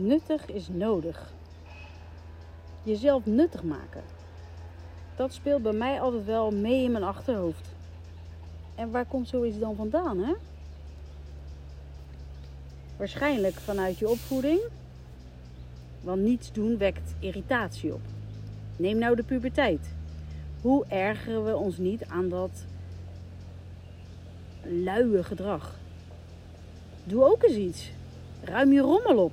Nuttig is nodig. Jezelf nuttig maken. Dat speelt bij mij altijd wel mee in mijn achterhoofd. En waar komt zoiets dan vandaan, hè? Waarschijnlijk vanuit je opvoeding. Want niets doen wekt irritatie op. Neem nou de puberteit. Hoe ergeren we ons niet aan dat luie gedrag? Doe ook eens iets. Ruim je rommel op.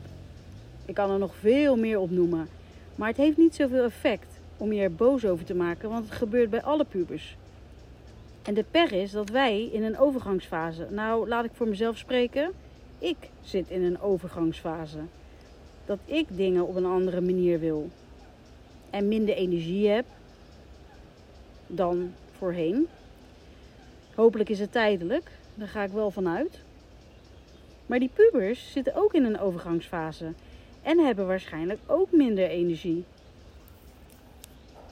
Ik kan er nog veel meer opnoemen. Maar het heeft niet zoveel effect om je er boos over te maken, want het gebeurt bij alle pubers. En de per is dat wij in een overgangsfase, nou laat ik voor mezelf spreken, ik zit in een overgangsfase. Dat ik dingen op een andere manier wil. En minder energie heb dan voorheen. Hopelijk is het tijdelijk, daar ga ik wel vanuit. Maar die pubers zitten ook in een overgangsfase en hebben waarschijnlijk ook minder energie.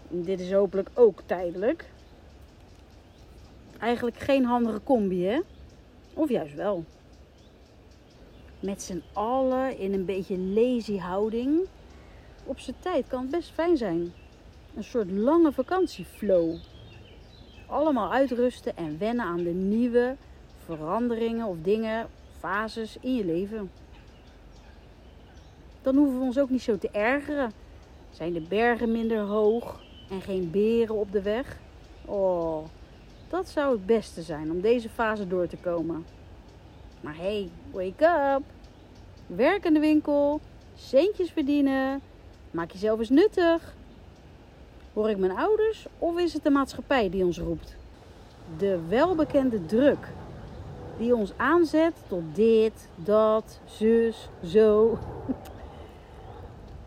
Dit is hopelijk ook tijdelijk. Eigenlijk geen handige combi, hè? Of juist wel. Met z'n allen in een beetje lazy houding. Op zijn tijd kan het best fijn zijn. Een soort lange vakantieflow. Allemaal uitrusten en wennen aan de nieuwe veranderingen of dingen, fases in je leven dan hoeven we ons ook niet zo te ergeren. Zijn de bergen minder hoog en geen beren op de weg? Oh, dat zou het beste zijn om deze fase door te komen. Maar hey, wake up! Werk in de winkel, centjes verdienen, maak jezelf eens nuttig. Hoor ik mijn ouders of is het de maatschappij die ons roept? De welbekende druk die ons aanzet tot dit, dat, zus, zo.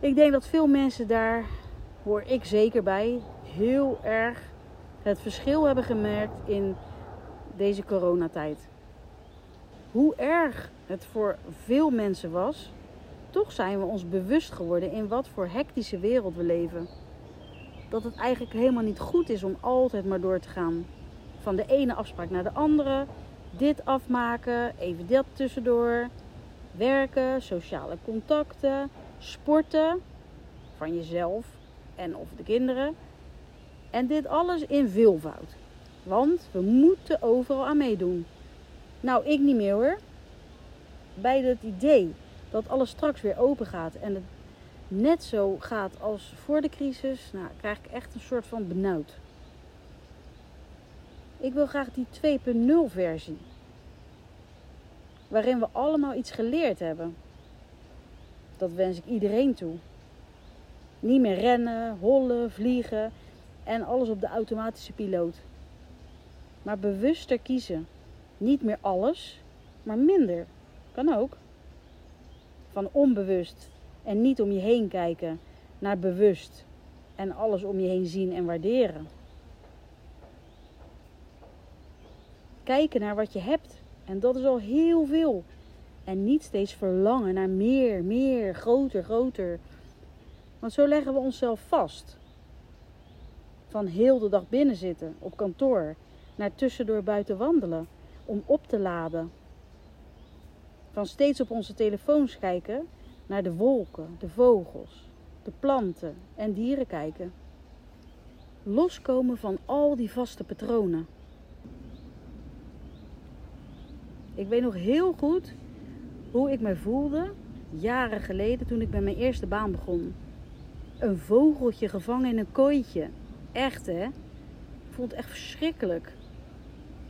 Ik denk dat veel mensen daar, hoor ik zeker bij, heel erg het verschil hebben gemerkt in deze coronatijd. Hoe erg het voor veel mensen was, toch zijn we ons bewust geworden in wat voor hectische wereld we leven. Dat het eigenlijk helemaal niet goed is om altijd maar door te gaan. Van de ene afspraak naar de andere, dit afmaken, even dat tussendoor, werken, sociale contacten, sporten van jezelf en of de kinderen. En dit alles in veelvoud. Want we moeten overal aan meedoen. Nou, ik niet meer hoor. Bij het idee dat alles straks weer open gaat en het net zo gaat als voor de crisis, nou, krijg ik echt een soort van benauwd. Ik wil graag die 2.0 versie. Waarin we allemaal iets geleerd hebben. Dat wens ik iedereen toe. Niet meer rennen, hollen, vliegen en alles op de automatische piloot. Maar bewuster kiezen. Niet meer alles, maar minder. Kan ook. Van onbewust en niet om je heen kijken naar bewust en alles om je heen zien en waarderen. Kijken naar wat je hebt en dat is al heel veel. En niet steeds verlangen naar meer, meer, groter, groter. Want zo leggen we onszelf vast. Van heel de dag binnen zitten op kantoor naar tussendoor buiten wandelen om op te laden. Van steeds op onze telefoons kijken naar de wolken, de vogels, de planten en dieren kijken. Loskomen van al die vaste patronen. Ik weet nog heel goed hoe ik me voelde jaren geleden toen ik bij mijn eerste baan begon. Een vogeltje gevangen in een kooitje. Echt hè? Ik het echt verschrikkelijk.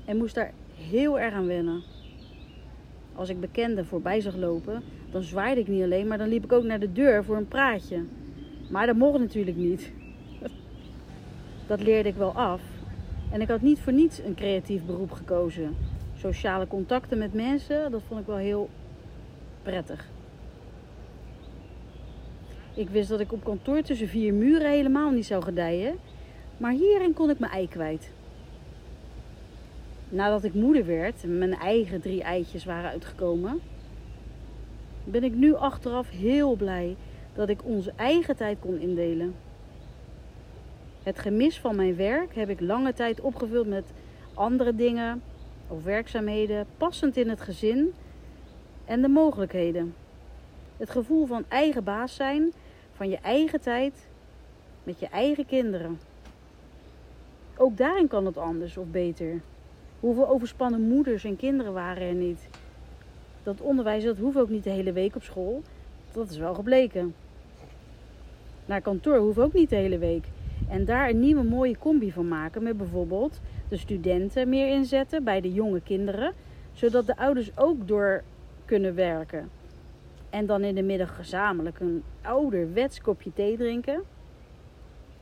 En moest daar heel erg aan wennen. Als ik bekenden voorbij zag lopen, dan zwaaide ik niet alleen, maar dan liep ik ook naar de deur voor een praatje. Maar dat mocht natuurlijk niet. Dat leerde ik wel af. En ik had niet voor niets een creatief beroep gekozen. Sociale contacten met mensen, dat vond ik wel heel prettig. Ik wist dat ik op kantoor tussen vier muren helemaal niet zou gedijen, maar hierin kon ik mijn ei kwijt. Nadat ik moeder werd en mijn eigen drie eitjes waren uitgekomen, ben ik nu achteraf heel blij dat ik onze eigen tijd kon indelen. Het gemis van mijn werk heb ik lange tijd opgevuld met andere dingen of werkzaamheden passend in het gezin en de mogelijkheden. Het gevoel van eigen baas zijn, van je eigen tijd met je eigen kinderen. Ook daarin kan het anders of beter. Hoeveel overspannen moeders en kinderen waren er niet? Dat onderwijs dat hoeft ook niet de hele week op school. Dat is wel gebleken. Naar kantoor hoeft ook niet de hele week. En daar een nieuwe mooie combi van maken met bijvoorbeeld de studenten meer inzetten bij de jonge kinderen, zodat de ouders ook door kunnen werken. En dan in de middag gezamenlijk een ouderwets kopje thee drinken.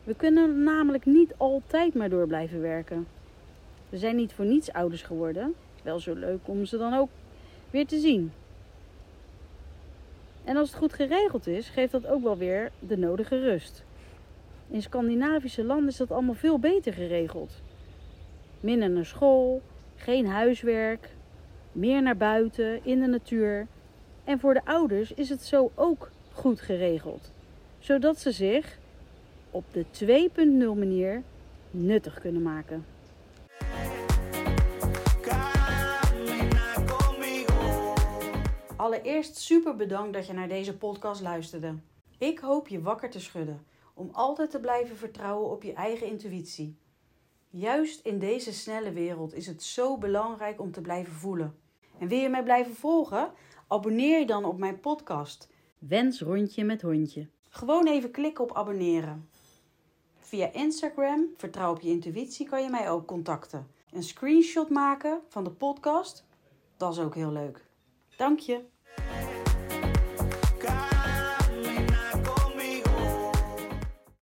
We kunnen namelijk niet altijd maar door blijven werken. We zijn niet voor niets ouders geworden. Wel zo leuk om ze dan ook weer te zien. En als het goed geregeld is, geeft dat ook wel weer de nodige rust. In Scandinavische landen is dat allemaal veel beter geregeld. Minder naar school, geen huiswerk, meer naar buiten, in de natuur. En voor de ouders is het zo ook goed geregeld, zodat ze zich op de 2.0 manier nuttig kunnen maken. Allereerst super bedankt dat je naar deze podcast luisterde. Ik hoop je wakker te schudden om altijd te blijven vertrouwen op je eigen intuïtie. Juist in deze snelle wereld is het zo belangrijk om te blijven voelen. En wil je mij blijven volgen? Abonneer je dan op mijn podcast Wens rondje met hondje. Gewoon even klikken op abonneren. Via Instagram, vertrouw op je intuïtie, kan je mij ook contacten. Een screenshot maken van de podcast, dat is ook heel leuk. Dank je.